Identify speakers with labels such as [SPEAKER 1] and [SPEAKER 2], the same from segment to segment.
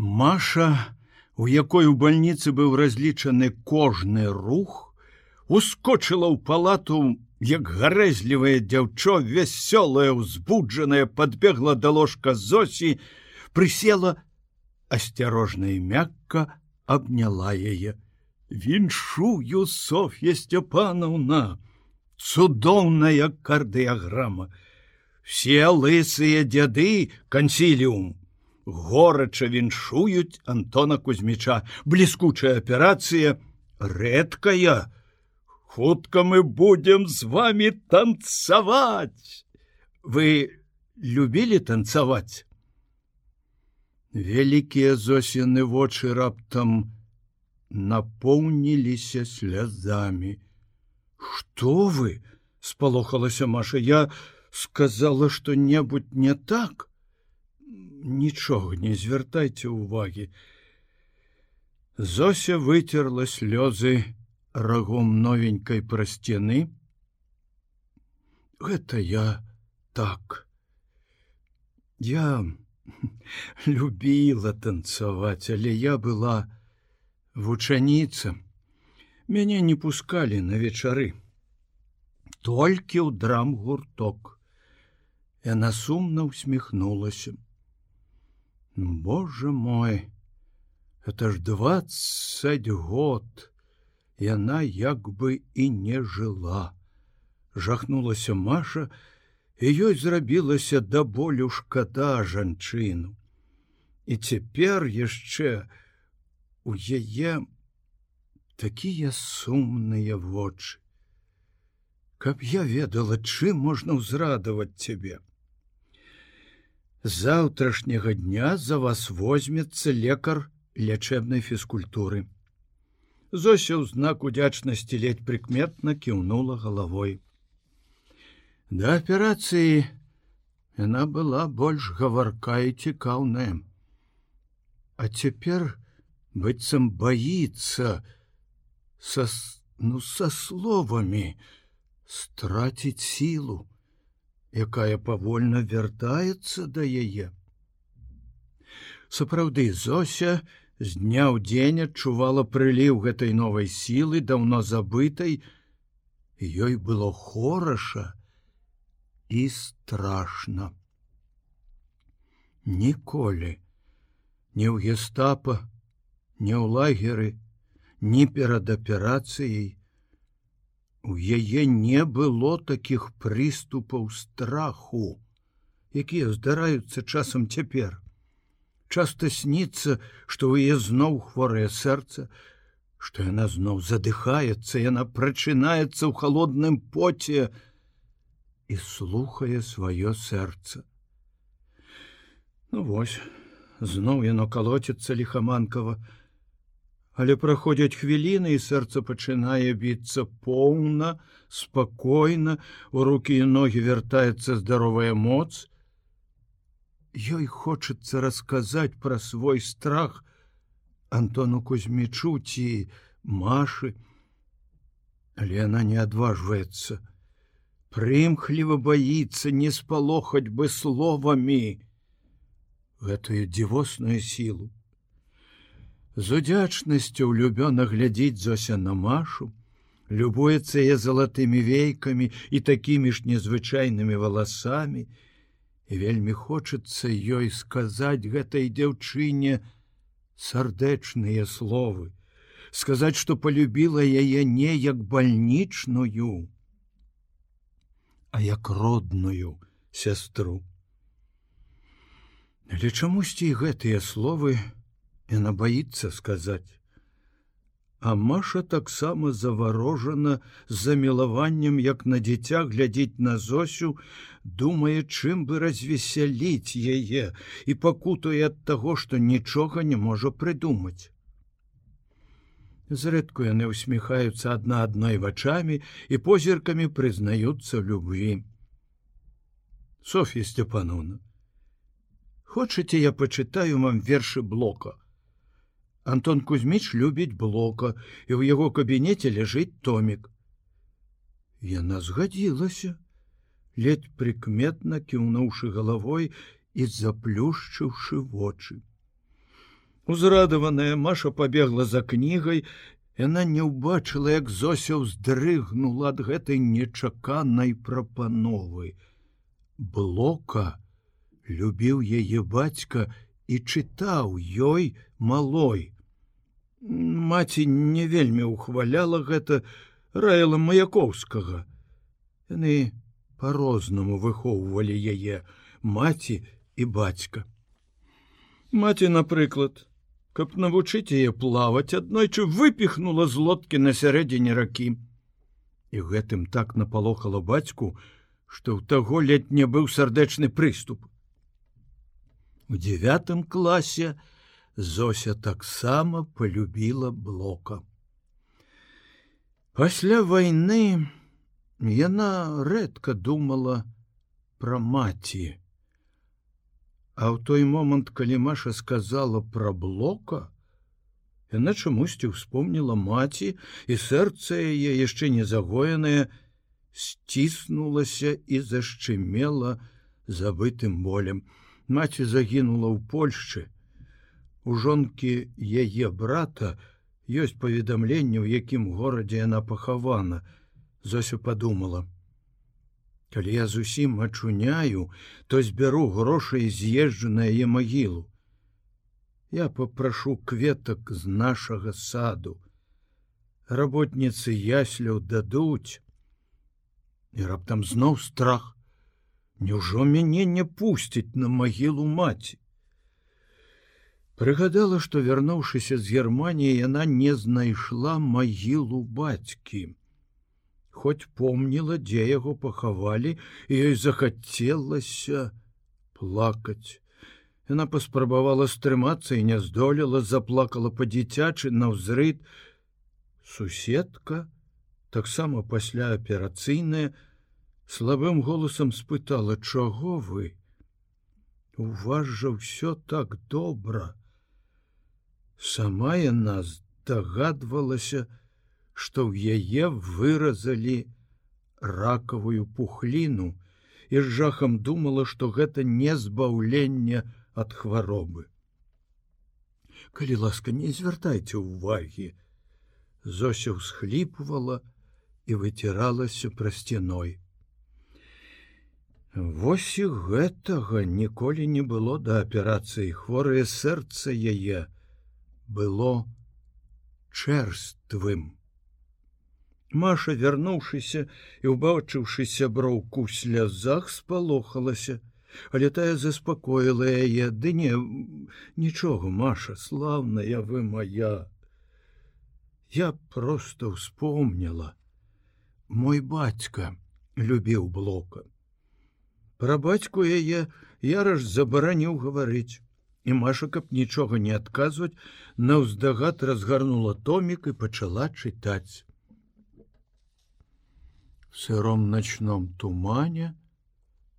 [SPEAKER 1] Маша, у якой у больніцы быў разлічаны кожны рух, ускочыла ў палату, як гарэзлівае дзяўчо вясёлая узбуджаная подбегла да ложка зосі, прысела асцярожна і мякка абняла яе. Віншую Софья Степановна, цудоўная кардыяграма. Все лысыя дзяды кансіліум горача віншуюць Антона Кузьміча, бліскучая аперацыя рэдкая. Хутка мы будем з вами танцаваць. Вы любілі танцаваць. Вялікія зосіны вочы раптам напоўніліся слязамі. Што вы? спалохалася Маша, я сказала што-небудзь не так нічога не звяртайце увагі. Зося выцерла слёзы рагом новенькай пра сцены. Гэта я так. Я любіла танцаваць, але я была вучаніца. Мяне не пускалі на вечары. Толькі ў драм гурток. Яна сумна усміхнулася. Боже мой, это ж двадцать год яна як бы і не жыла. Жахнулася Маша, і ёй зрабілася да болю шкада жанчыну. І цяпер яшчэ у яе такія сумныя вочы. Каб я ведала, чым можна ўзрадаваць цябе заўтрашняга дня за вас возьмецца лекар лячэбнай фізкультуры. Зося ў знак удзячнасці ледь прыкметна кіўнула галавой. Да аперацыі яна была больш гаварка і цікаўная. А цяпер быццам баіцца са ну са словамі страціць сілу якая павольна вяртаецца да яе. Сапраўды Зося з дня ў дзень адчувала прыліў гэтай новай сілы даўно забытай, ёй было хораша і страшна. Ніколі, не ў гестапа, не ў лагеры, ні перад аперацыяй, У яе не было такіх прыступаў страху, якія здараюцца часам цяпер. Часта сніцца, што ў яе зноў хворае сэрца, што яна зноў задыхаецца, яна прачынаецца ў холодным поце і слухае сваё сэрца. Ну вось, зноў яно калоціцца лихаманкава, але праходзяць хвіліны і сэрца пачынае біцца поўна, спакойна, у руки і ногі вяртаецца здаровая моц. Ёй хочацца расказаць пра свой страх Антону Кузьмічу ці Машы, але яна не адважваецца. Прымхліва баіцца не спалохаць бы словамі гэтую дзівосную сілу. З удзячнасцю влюбёна глядзіць зося на машу, любуецца я залатымі вейкамі і такімі ж незвычайнымі валасамі, і вельмі хочацца ёй сказаць гэтай дзяўчыне сардэчныя словы, сказаць, што полюбіла яе не як бальнічную, а як родную сястру. Але чамусьці гэтыя словы, Яна боится сказаць. А Маша таксама заварожана з замілаваннем, як на дзіця глядзець на зосю, думае, чым бы развесяліць яе і пакутуе ад таго, што нічога не можа прыдумаць. Зрэдку яны усміхаюцца адна адной вачамі і позіркамі прызнаюцца любві. Софья Степановна, хочаце я пачытаю вам вершы блока. Антон Кузьміч любіць блока і ў яго кабінеце ляжыць томік. Яна згадзілася, ледь прыкметна кіўнуўшы галавой і заплюшчыўшы вочы. Узрадаваная Маша пабегла за кнігай, Яна не ўбачыла, як Зося ўздрыгнула ад гэтай нечаканай прапановы. Блока любіў яе бацька і чытаў ёй малой. Маці не вельмі ухваляла гэта раіла маяковскага. Яны по-рознаму выхоўвалі яе маці і бацька. Маці, напрыклад, каб навучыць яе плаваць аднойчы выпихнула з лодкі на сярэдзіне ракі і гэтым так напалохала бацьку што ў таго ледь не быў сардэчны прыступ у девятым класе зося таксама полюбіла блока пасля войны яна рэдка думала про маці А ў той момант, калі Маша сказала пра блока, яна чамусьці ўспомніла маці, і сэрца яе яшчэ не загоенае, сціснулася і зашчымела забытым болем. Маці загінула ў Польшчы. У жонкі яе брата ёсць паведамленне, у якім горадзе яна пахавана. Зося подумала: калі я зусім ачуняю то збяру грошы і з'езджу на яе магілу. Я попрашу кветак з нашага саду. Работніцы ясляў дадуць. І раптам зноў страх. Няўжо мяне не пусціць на магілу маці прыгадала што вярнуўшыся з германії яна не знайшла магілу бацькі хоць помніла, дзе яго пахавалі, ёй захацелася плакаць. Яна паспрабавала стрымацца і не здолела, заплакала па-дзіцячы наўзрыд. Суседка, таксама пасля аперацыйная, слабым голасам спытала: « Чаго вы? У вас жа ўсё так добра. Сама яна здагадвалася, што ў яе выразалі ракавую пухліну і з жахам думала, што гэта не збаўленне ад хваробы. Калі ласка, не звяртайце ўвагі, Зося ўсхліпвала і выціралася пра сцяной. Вось і гэтага ніколі не было да аперацыі хворае сэрца яе было чэрствым. Маша, вярнуўшыся і ўбачыўшы сяброўку слязах спалохалася, але тая заспакоіла яе. Ды не нічога Маша славная вы моя я просто вспомнила мой бацька любіў блока. Пра бацьку яе яраж забараніў гаварыць і Маша каб нічога не адказваць наўздагад разгарнула томік і пачала чытаць в сыром ночном тумане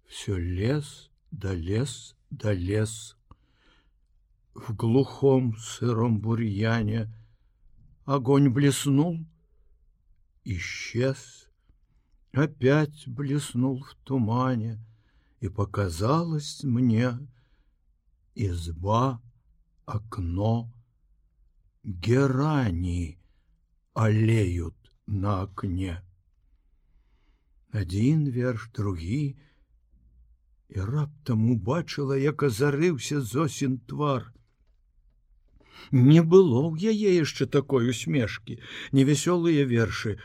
[SPEAKER 1] все лес да лес да лес в глухом сыром бурьяне огонь блеснул исчез опять блеснул в тумане и показалось мне изба окно герани аллеют на окне. Один верш другі і раптам убачыла як азарыўся зосін твар. Не было ў яе яшчэ такой усмешкі невясёлыя вершы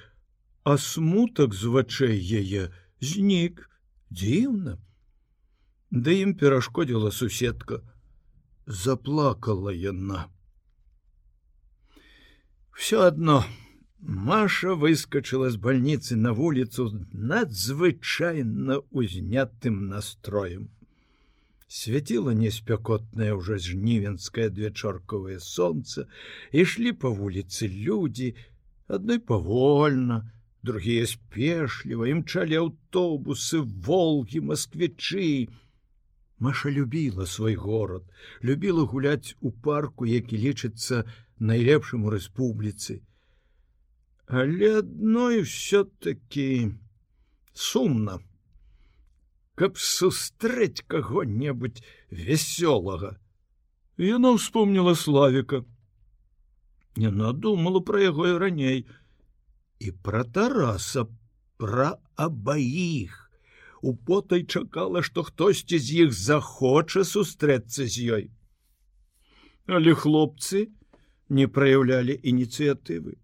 [SPEAKER 1] а смутак з вачэй яе знік дзіўна да ім перашкодзіла суседка заплакала яна все одно Маша выскочыла з больніцы на вуліцу надзвычайна узнятым настроем. Свяціла неспякотнае ўжо жнівенскае двечоркавае сонца, ішлі па вуліцы людзі, адной павольна, другія спешліва, імчалі аўтобусы, волгі, москвічы. Маша любіла свой горад, любіла гуляць у парку, які лічыцца найлепшым у рэспубліцы але адной все-таки сумна каб сустрэць каго-небудзь вясёлага Яна ўспомніла славіка. Яна думала пра яго і раней і пра тараса пра абаіх. У потай чакала, што хтосьці з іх захоча сустрэцца з ёй. Але хлопцы не праяўлялі ініцыятывы.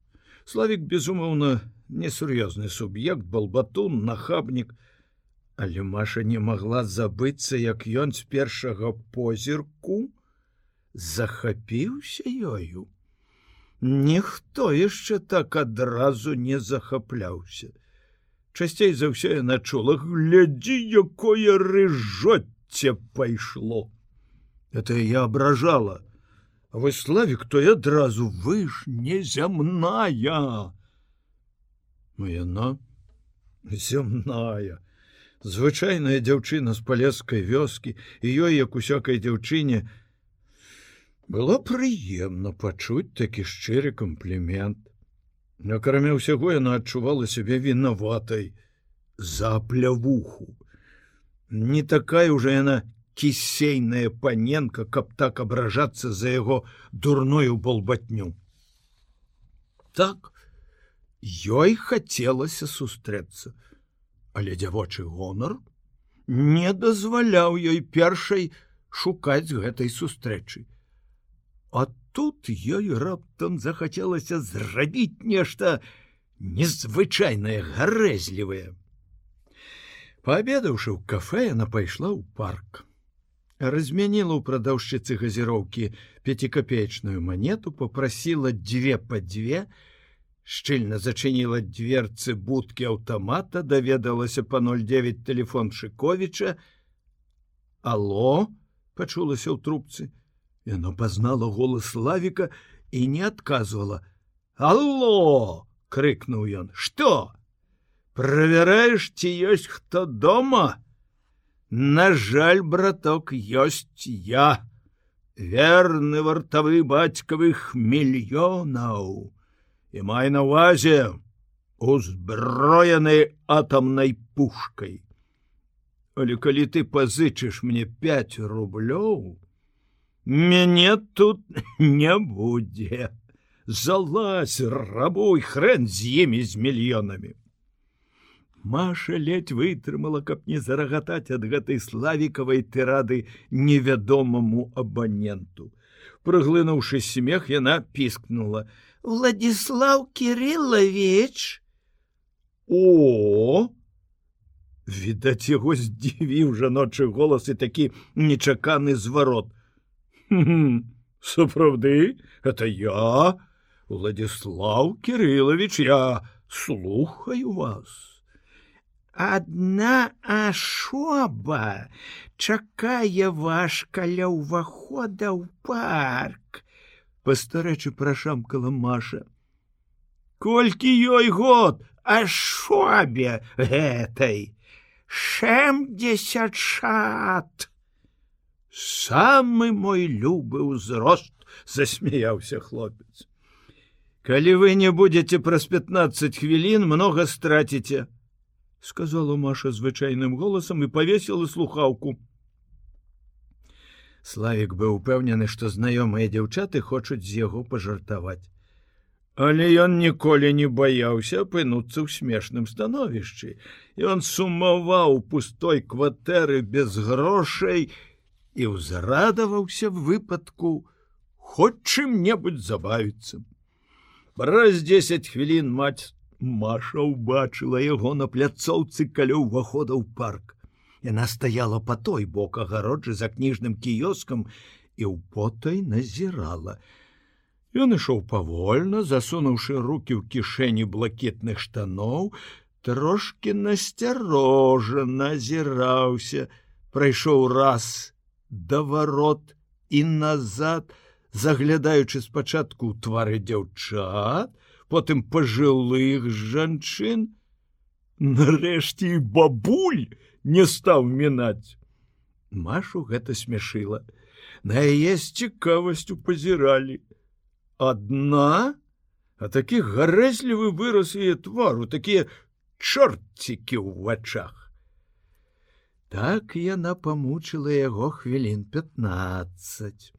[SPEAKER 1] Славік, безумоўна, несур'ёзны суб'ект, балбатун, нахабнік, Але Маша не магла забыцца, як ён з першага позірку захапіўся ёю. Ніхто яшчэ так адразу не захапляўся. Часцей за ўсё я начула глядзі, якое рыжоцце пайшло. Это я абражала. А вы славік, то я адразу вы ж незямная. Ну яна зямная. Звычайная дзяўчына з палескай вёскі і ёй, як усякай дзяўчыне, было прыемна пачуць такі шчыры камплімент. Акрамя ўсяго яна адчувала сябе вінаватай за плявуху. Не такая ўжо яна кісейная паненка, каб так абражацца за яго дурную болбатню. Так ёй хацелася сустрэцца, але дзявочы гонар не дазваляў ёй першай шукаць гэтай сустрэчы. А тут ёй раптам захацелася зрабіць нешта незвычайнае гарэзлівае. Паабедаўшы ў кафе, яна пайшла ў парк. Размяніла ў прадаўшчыцы газіроўкі пяцікапеечную манету, попрасіла дзве па дзве, шчыльна зачыніла дверцы будкі аўтамата, даведалася па 09 телефон Шковіча. Алло, пачулася ў трубцы, Яно пазнала голас славіка і не адказвала. Алло! — крыкнуў ён. Што? Правяраеш, ці ёсць хто дома? На жаль, браток, ёсць я, верны вартавы бацькавых мільёнаў і май на увазе узброенай атамнай пушкай. Але калі ты пазычыш мне 5 рублёў, мяне тут не будзе залазь рабой хрен з імі з мільёнамі Маша ледь вытрымала каб не зарагатаць ад гэтай славікавай тырады невядомаму абаненту прыглынуўшы смех яна піскнула владислав кириллович! О! Відаць яго здзівіў жаночы голас і такі нечаканы зварот сапраўды? Это я? Владислав кириллович я слухаю вас. Одна ашоба чакае ваш каля ўвахода ў парк. Пастарэчы прашамкала маша. Колькі ёй год? Ашобе гэтай. Шэмдесят шат самы мой любы ўзрост засмяяўся хлопец. Калі вы не будете праз 15 хвілін много страціце сказала маша звычайным голосам і повесила слухаўку. Славик быў упэўнены што знаёмыя дзяўчаты хочуць з яго пажартаваць. Але ён ніколі не баяўся апынуцца ў смешным становішчы і он сумаваў пустой кватэры без грошай і ўзрадаваўся выпадку хоць чым-небудзь забавіцца. Праз десять хвілін маць Маша ўбачыла яго на пляцоўцы каля ўвахода ў парк. Яна стаяла по той бок агароджы за кніжным кіёскам і ў потай назірала. Ён ішоў павольна, засунуўшы руки ў кішэні блакітных штаноў, трошки насцярожа назіраўся, прайшоў раз, да ворот і назад, заглядаючы спачатку ў твары дзяўчат, потым пажылых жанчын, нарэшце і бабуль не стаў мінаць. Машу гэта смяшыла. На яе з цікавасцю пазіралі. Адна, а такі гарэзлівы выраз яе твару, такія чорцікі ў вачах. Так яна памучыла яго хвілін 15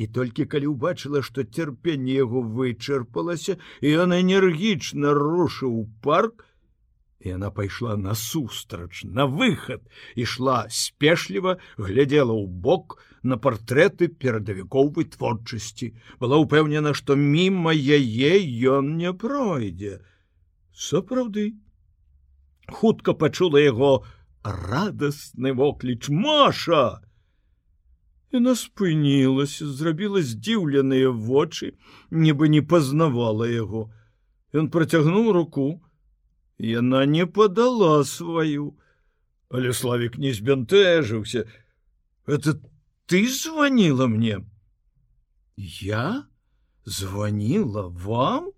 [SPEAKER 1] і толькі калі ўбачыла, што цярпенне яго вычарпалася, і ён энергічна рушыў парк, і яна пайшла насустрач на выхад ішла спешліва глядзела ў бок на партрэты перадавікоўвай творчасці была ўпэўнена што мімо яе ён не пройдзе. Сапраўды. Хутка пачула яго радасны вокліч маша Яна спынілася, зрабіла здзіўленыя вочы, нібы не пазнавала яго. Ён працягнуў руку. Яна не падала сваю, але славік не збянтэжыўся. Это ты звонила мне. Я звонила вам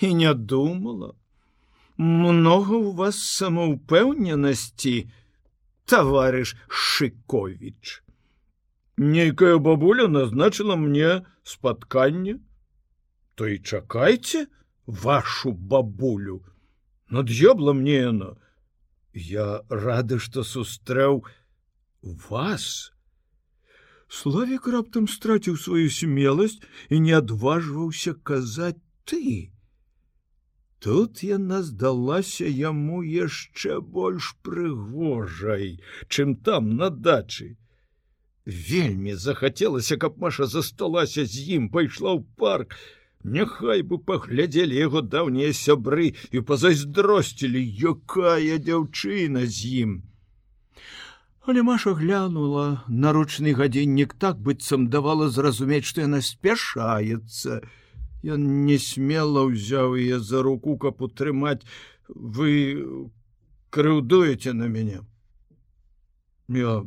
[SPEAKER 1] і не думала. Много у вас самоўпэўненасці, товарищ Шкович нейкая бабуля назначила мне спатканне то і чакайце вашу бабулю. Над ёбла мне яна я рады что сустрэў вас. Славик раптам страціў сваю смеласць і не адважваўся казаць ты тут яна здалася яму яшчэ больш прыгожай чым там на дачы. Вельмі захацелася каб маша засталася з ім пайшла ў парк. Няхай бы паглядзелі яго даўнія сябры і пазайздросцілі якая дзяўчына з ім. Але маша глянула на ручны гадзіннік так быццам давала зразумець што яна спяшаецца ён не смела ўзяў яе за руку каб утрымаць. Вы крыўдуеце на мяне? Я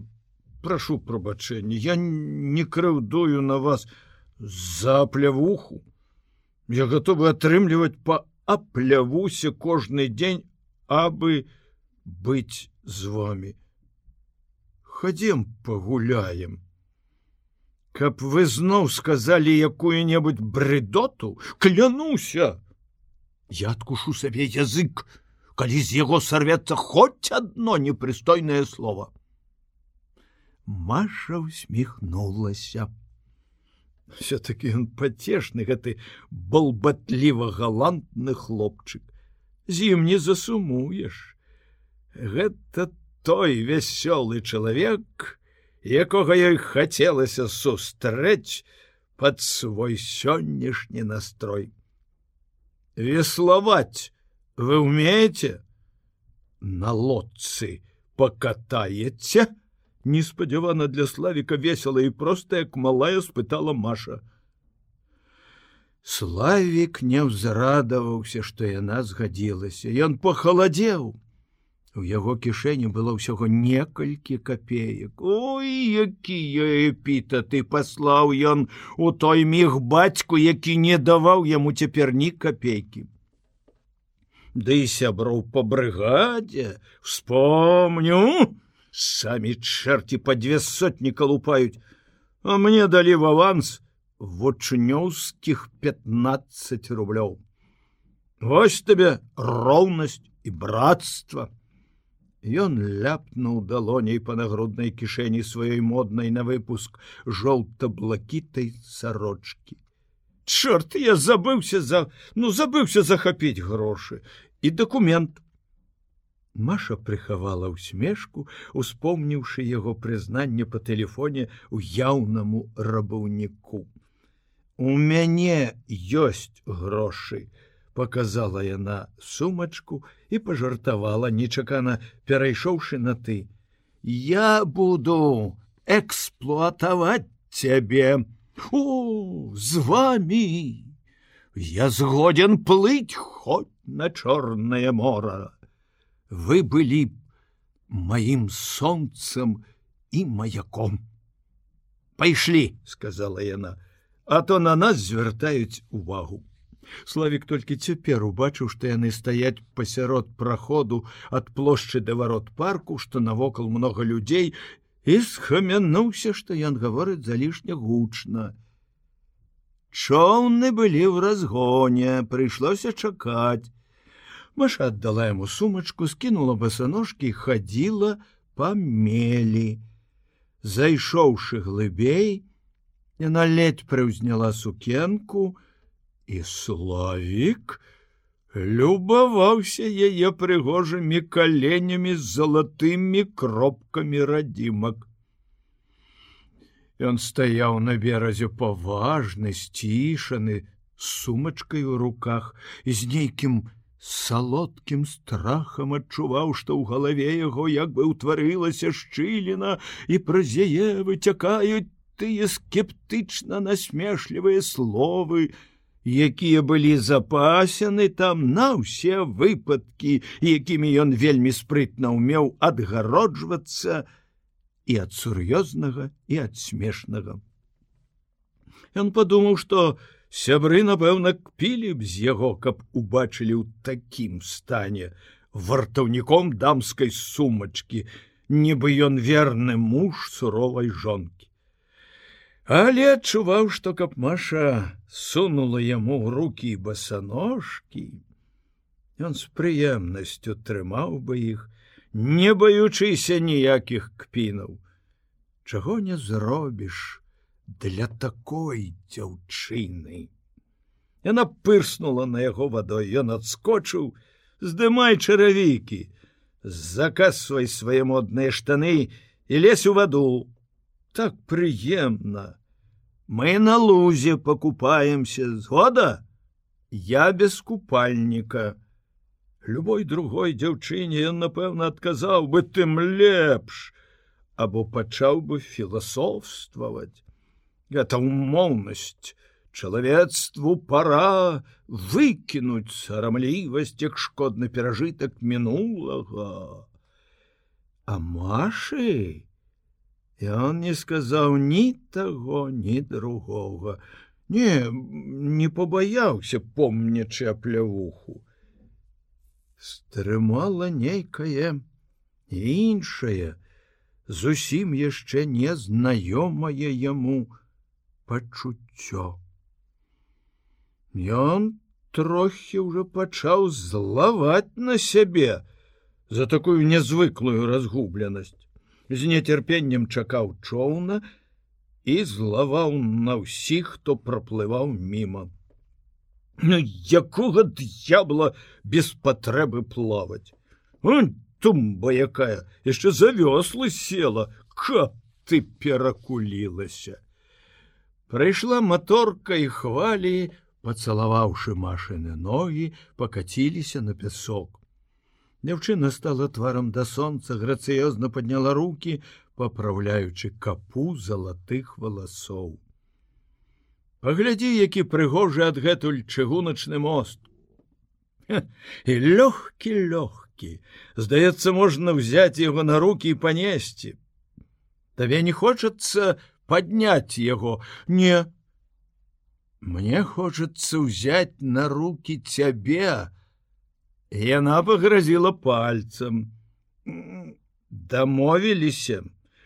[SPEAKER 1] прошу прабачэння я не крыўдую на вас за плявуху я готовы атрымліваць по аплявусе кожны дзень абы быць з вами хадзем пагуляем каб вы зноў сказалі якую-небудзь брыдоту клянуся я адкушу сабе язык калі з яго сарвецца хоць одно непрыстойнае слово Маша усміхнулася. Все-таки ён пацешны гэты балбатліва галантны хлопчык. З ім не засумуеш. Гэта той вясёлы чалавек, якога ёй хацелася сустрэць под свой сённяшні настрой. Веславаць вы умееце? На лодцы покатаеце? неспадзявана для славіка весела і проста як малая спытала маша славік не ўзрадаваўся што яна згадзілася ён пахаладзеў у яго кішэні было ўсяго некалькі копеек ой якія эпіта ты паслаў ён у той міг бацьку які не даваў яму цяпер ні копейкі Ды сяброў па брыгадзе вспомню самі чэрці па дзве сотні калупаюць. А мне далі в аванс вучнёўскіх 15 рублёў. Вось табе роўнасць і братства Ён ляпнуў далоней па нагруднай кішэні сваёй моднай на выпуск жоўта-блакітай сарочки Чорт я забыўся за ну забыўся захапіць грошы і дакумент Маша прыхавала ўсмешку, успомніўшы яго прызнанне па тэлефоне ў яўнаму рабаўніку. У мяне ёсць грошы, показала яна сумачку і пажартавала нечакана перайшоўшы на ты. Я буду эксплуатаваць цябе. У з вами Я згоден плыть хоть на чорное мора вы былі маім сонцам і маяком пайшлі сказала яна а то на нас звяртаюць увагу славик толькі цяпер убачыў што яны стаяць пасярод праходу ад плошчы да варот парку што навокал много людзей і схамянуўся што ён гаворыць залішне гучна чоўны былі ў разгоне прыйшлося чакаць Маша отдала ему сумочку, скинула босоножки и ходила по мели. Зайшоўшы глыбей, Яна ледь прыўзняла сукенку, і славік любаваўся яе прыгожымі каленямі з залатымі кропкамі радзімак. Ён стаяў на беразе паважны, сцішаны, сумачкай у руках і з нейкім салодкім страхам адчуваў, што ў галаве яго як бы ўтварылася шчыліна і праз яе выцякаюць тыя скептычна насмешлівыя словы, якія былі запасены там на ўсе выпадкі, якімі ён вельмі спрытна ўмеў адгароджвацца і ад сур'ёзнага і ад смешнага. Ён падумаў, што сябры, напэўна, кпілі б з яго, каб убачылі ў такім стане вартаўніком дамскай сумачкі, нібы ён верны муж суровай жонкі але адчуваў што каб маша сунула яму ў руки басаножкі ён з прыемнасцю трымаў бы іх не баючыся ніякіх кпінаў. Чаго не зробіш для такой дзяўчыны? Яна пырснула на яго вадой ён адскочыў здымай чаравікі закасвай свае модныя штаны і лезь у ваду так прыемна. Мы на лузе покупаемся згода, я без купальніка. Любой другой дзяўчыне ён, напэўна, адказаў бы тым лепш, або пачаў бы філасофстваваць. Гэта умоўнасць, чалавецтву пора выкінуць сарамлівасць як шкодны перажытак мінулага. А Машы, і он не сказаў ні таго ні другога. Не не побаяўся помнячы аплявуху. Стрымала нейкае іншае зусім яшчэ незнаёмае яму пачуццё. Ён трохі ўжо пачаў злаваць на сябе за такую нязвыклую разгубленасць з нецярпеннем чакаў чоўна і злаваў на ўсіх, хто праплываў мімо. Ну, якога д'ябла без патрэбы плаваць. тумба якая яшчэ завёслы села, каб ты перакулілася. Прыйшла маторка і хвалі, пацалаваўшы машыны ногі, пакаціліся на пясок. Дзяўчына стала тварам да сонца, грацыёзна падняла руки, папраўляючы капу залатых валасоў. Паглядзі, які прыгожы адгэтуль чыгуначны мост. І лёгкі лёгкі, здаецца, можна взять яго на руки і панесці. Табе не хочацца падняць яго, не. Мне хочацца ўзяць на руки цябе, Яна пагрозіла пальцам. Дамовіліся,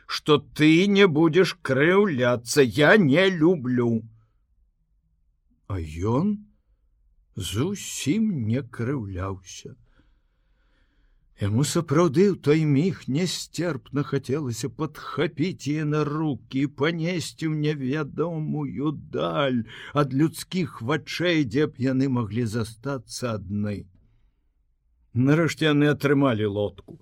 [SPEAKER 1] што ты не будзеш крыўляцца, я не люблю. А ён зусім не крыўляўся. Яму сапраўды ў той міг несцерпна хацелася падхапіць яе на руки і панесці ў невядомую даль ад людскіх вачэй, дзе б яны маглі застацца адны. Нарэшце яны атрымалі лодку.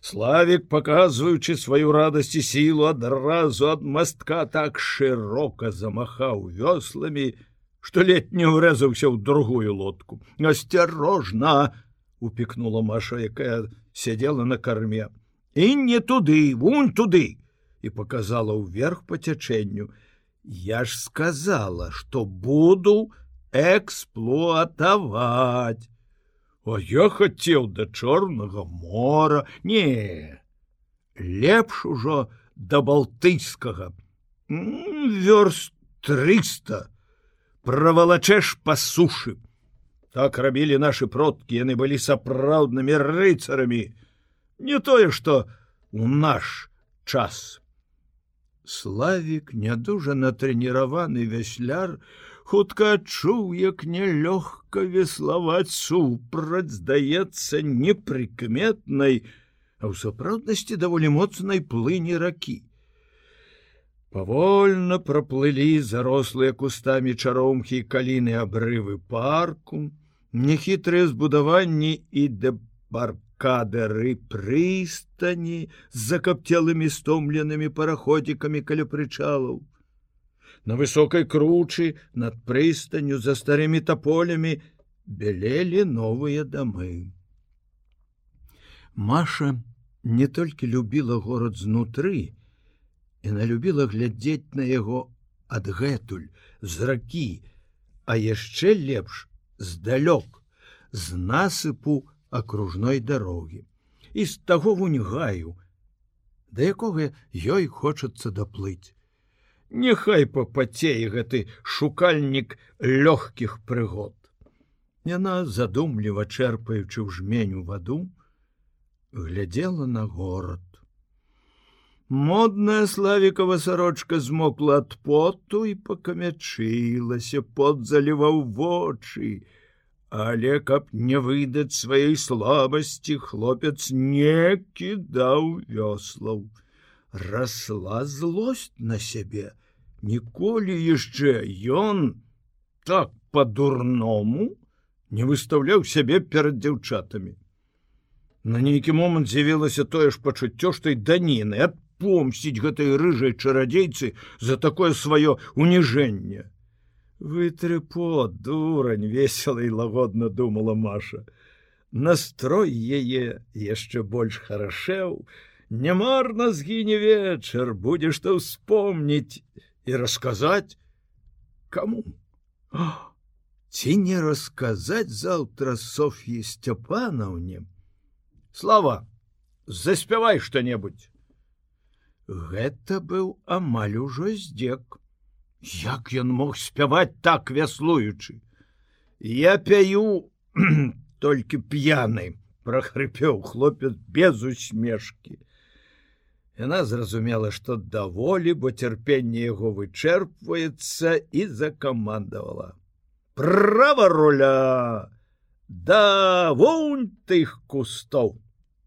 [SPEAKER 1] Славік, паказваючы сваю радасць і сілу адразу ад мастка так шырока замахаў вёсламі, што ледь не ўрэзаўся ў другую лодку. Асцярожна! упікнула Маша, якая сядзела на карме. І не туды, вунь туды! і показала ўверх па цячэнню. Я ж сказала, што буду эксплуатаваць. А я хацеў да чорнага мора, не лепш ужо да балтыйскага вёрст 300 правалачэш па сушы. Так рабілі нашы продкі, яны былі сапраўднымі рыцарамі, не тое, што у наш час. Славік нядужа натрэніраваны вясляр, хутка адчуў, як нялёгка веславаць супраць здаецца непрыкметнай, а ў сапраўднасці даволі моцнай плыні ракі. Павольна праплылі зарослыя кустамі чаромхі каліны абрывы парку, нехітрыя збудаванні і дэбаркадары прыстані з закапцелымі стомленымі параходзікамі каля прычалаў. На высокай кручы над прыстанню за старымі таполямі бялелі новыя дамы. Маша не толькі любіла горад знутры, Яна любіла глядзець на яго адгэтуль з ракі, а яшчэ лепш здалёк з насыпу акружной дарогі і з таго вуньгаю, да якога ёй хочацца даплыць. Няхай папацей гэты шукальнік лёгкіх прыгод. Яна задумліва чэрпаючы ў жменю ваду, глядзела на горад. Модная славікава сарочка змокла ад поту і пакамячылася, пот заліваў вочы. Але каб не выдаць сваёй слабасці, хлопец не кідаў вёслаў. Расла злосць на сябе. Ніколі яшчэ ён так по-дурному не выстаўляў сябе перад дзяўчатамі. На нейкі момант з'явілася тое ж пачуццё, што й даніны ад помсціць гэтай рыжай чарадзейцы за такое сваё уніжэнне. Вытрыпо, дурань весела і лагодна думала Маша. Настрой яе яшчэ больш харашэў, Нямарна згіне вечар, будзе што ўспомніць і расказаць каму. Ці не расказаць заўтра Соф'і Сцяпанаўне. Слава, заспявай што-небудзь. Гэта быў амаль ужо здзек. Як ён мог спяваць так вяслуючы. Я пяю толькі п'яны, прахрыпеў хлопец без усмешкі. Яна зразумела, што даволі, бо цярпенне яго вычэрпваецца і закамандавала. Права руля! Да вунь тых кустоў!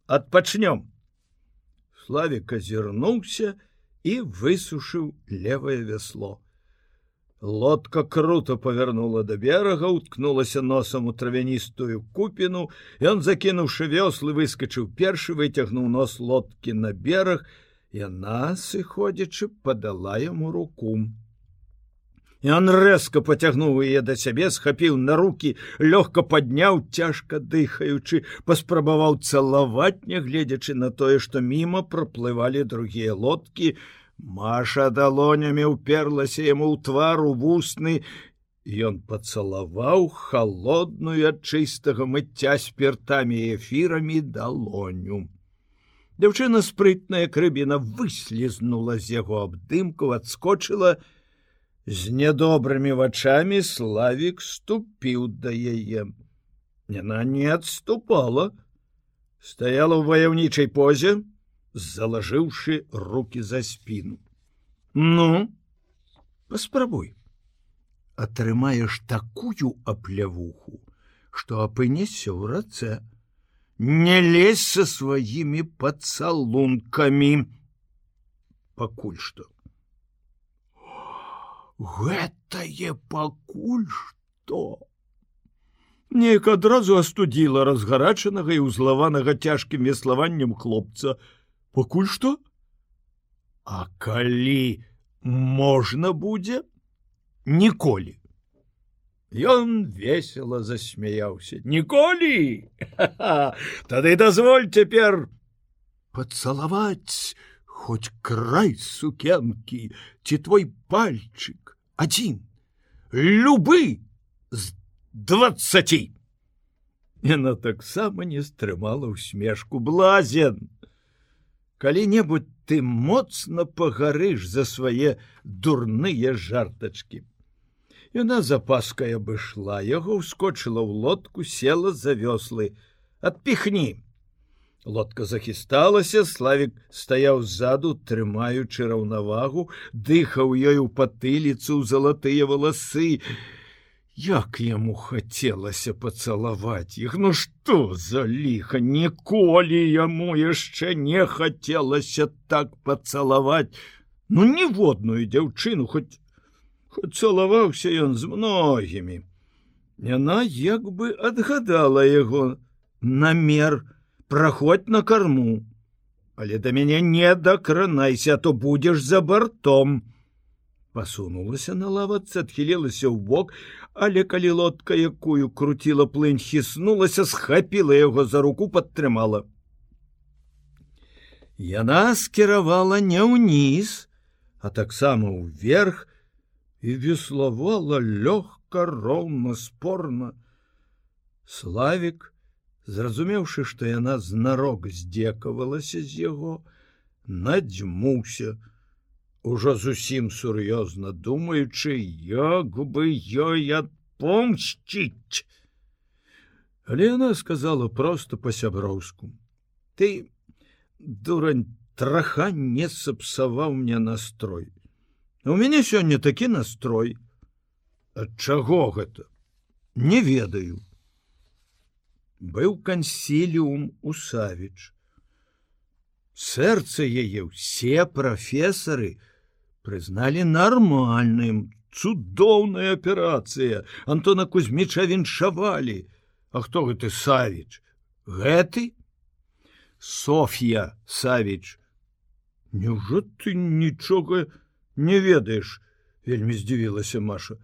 [SPEAKER 1] Адпачнём! Славік азірнуўся і высушыў левое вясло. Лодка круто павярнула да берага, уткнулася носам у травяністую купіну, Ён закінуўшы вёслы, выскачыў першы, выцягнуў нос лодкі на бераг, яна, сыходзячы, падала яму руку. Ён рэзка поцягнуў яе да сябе, схапіў на руки, лёгка падняў, цяжка дыхаючы, паспрабаваў цалаваць, нягледзячы на тое, што мімо праплывалі другія лодкі. Маша далонямі ўперлася яму ў твару вусны. Ён пацалаваў холодную ад чыстага мыцця спіртамі і эфірамі далоню. Дзяўчына спрытная крыбіна выслізнула з яго абдымку, адскочыла, з нядобрымі вачами славик ступіў да яе яна не отступала стаяла ў ваяўнічай позе залажыўшы руки за спину. Ну паспрабуй атрымаеш такую аплявуху что апынесся ў рацэ не лезь со сваімі пацалункамі пакуль что гэтае пакуль што неяк адразу астудзіла разгарачанага і ўзлаванага цяжкім веславаннем хлопца пакуль што а калі можна будзе? Ніколі. Ён весело засмяяўся. Ніколі? Тады дазволь цяпер пацалаваць хоть край сукенкі ці твой пальчик один любы з двадцати Яна таксама не стрымала усмешку блазен калі-небудзь ты моцна пагарыш за свае дурныя жартачки Яна запаская абышла яго ускочыла ў лодку села за вёслы. Адпіхні! Лодка захісталася, славик стаяў ззаду, трымаючы раўнавагу, дыхаў ёй у патыліцу залатыя валасы. Як яму хацелася пацалаваць іх, ну што за ліха, ніколі яму яшчэ не хацелася так пацалаваць. Ну ніводную дзяўчыну хоць хоць цалаваўся ён з многімі. Яна як бы адгадала яго намер праходь на карму. Але да мяне не дакранайся то будзеш за бартом пасунулася на лавацы адхілілася ў бок але калі лодка якую круціла плынь хіснулася схапіла яго за руку падтрымала. Яна скіравала не ўніз а таксама ўверх і веславала лёгка роўна спорна. Славик зразумеўшы што яна знарок здзекавалася з яго надзьмуўся ужо зусім сур'ёзна думаючы як бы ёй адпомсціць. Але яна сказала просто по-сяброўску ты дурань траха не сапсаваў мне настрой. У мяне сёння такі настрой ад чаго гэта? Не ведаю быў кансіліум у савіч. Сэрца яе ўсе прафесары прызналі нармальным, цудоўная аперацыя. Антона Кузьміча віншавалі. А хто гэты савіч? Гэты? Софья Савіч. Няўжо ты нічога не ведаеш, вельмі здзівілася Маша.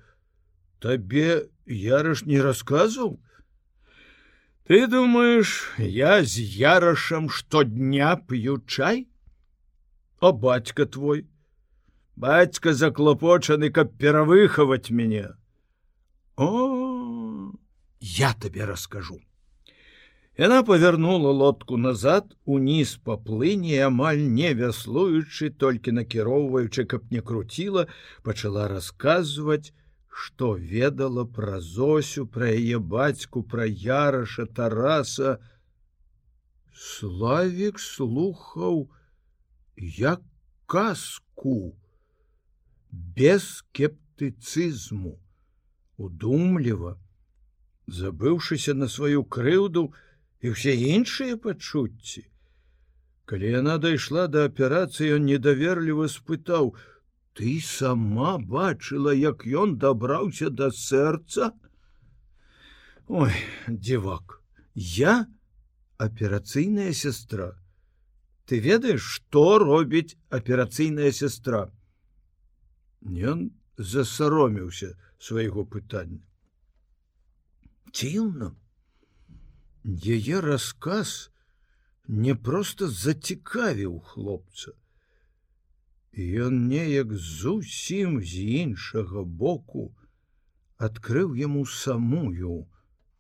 [SPEAKER 1] Табе яраш не расказваў, Ты думаешь, я з ярашам штодня п'ю чай? О бацька твой, бацька заклопочаны, каб перавыхаваць мяне. О, я табе раскажу. Яна павярнула лодку назад уніз па плыні амаль не вяслуючы, толькі накіроўваючы, каб не круціла, пачала расказваць, што ведала пра зосю пра яе бацьку пра яраша тараса славик слухаў як казку без скептыцызму удумліва забыўшыся на сваю крыўду і ўсе іншыя пачуцці. Калі яна дайшла да аперацыі ён недаверліва спытаў ты сама бачыла як ён дабраўся да сэрца? Ой дзівак я аперацыйная сестра ты ведаеш што робіць аперацыйная сестра ён засароміўся свайго пытання. Дзіўна яе рассказ не проста зацікавіў хлопца. Ён неяк зусім з іншага боку адкрыў яму самую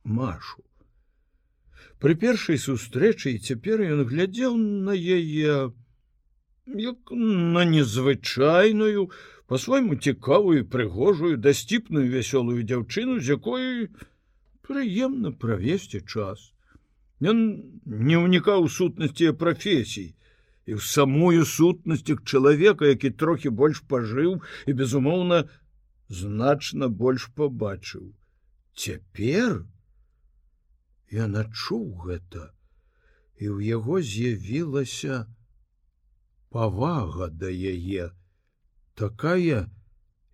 [SPEAKER 1] машу. Пры першай сустрэчы і цяпер ён глядзеў на яе як на незвычайную, по-свойму цікавую, прыгожую, дасціпную вясёлую дзяўчыну, з якой прыемна правесці час. Ён не ўнікаў сутнасці прафесій, і ў самую сутнасць к чалавека, які трохі больш пажыў і, безумоўна, значна больш побачыў. Цяпер я начуў гэта, і ў яго з'явілася павага да яе, такая,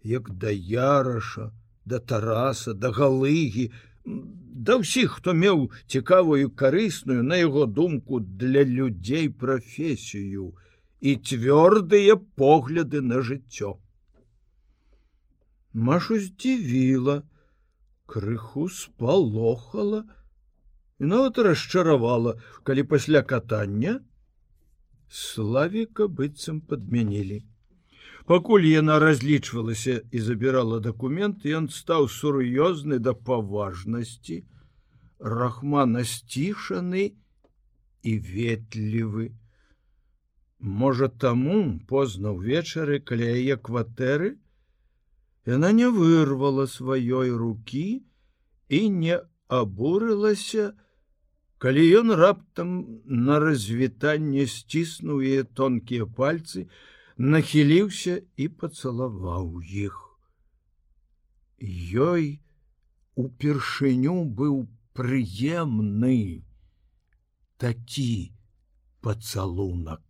[SPEAKER 1] як да яраша, да тараса, да галыгі, да ўсіх, хто меў цікавую карысную на яго думку для людзей прафесію і цвёрдыя погляды на жыццё. Машу здзівіла, крыху спалохала і нават расчаравала, калі пасля катання славіка быццам падмянілі. Пакуль яна разлічвалася і забірала дакумент, ён стаў сур'ёзны да паважнасці, рахмана сцішаны і ветлівы. Можа таму позна ўвечары каля яе кватэры, яна не вырвала сваёй рукі і не абурылася, калі ён раптам на развітанне сціснуў яе тонкія пальцы, нахіліўся і пацалаваў іх. Ёй упершыню быў прыемны такі пацалунак.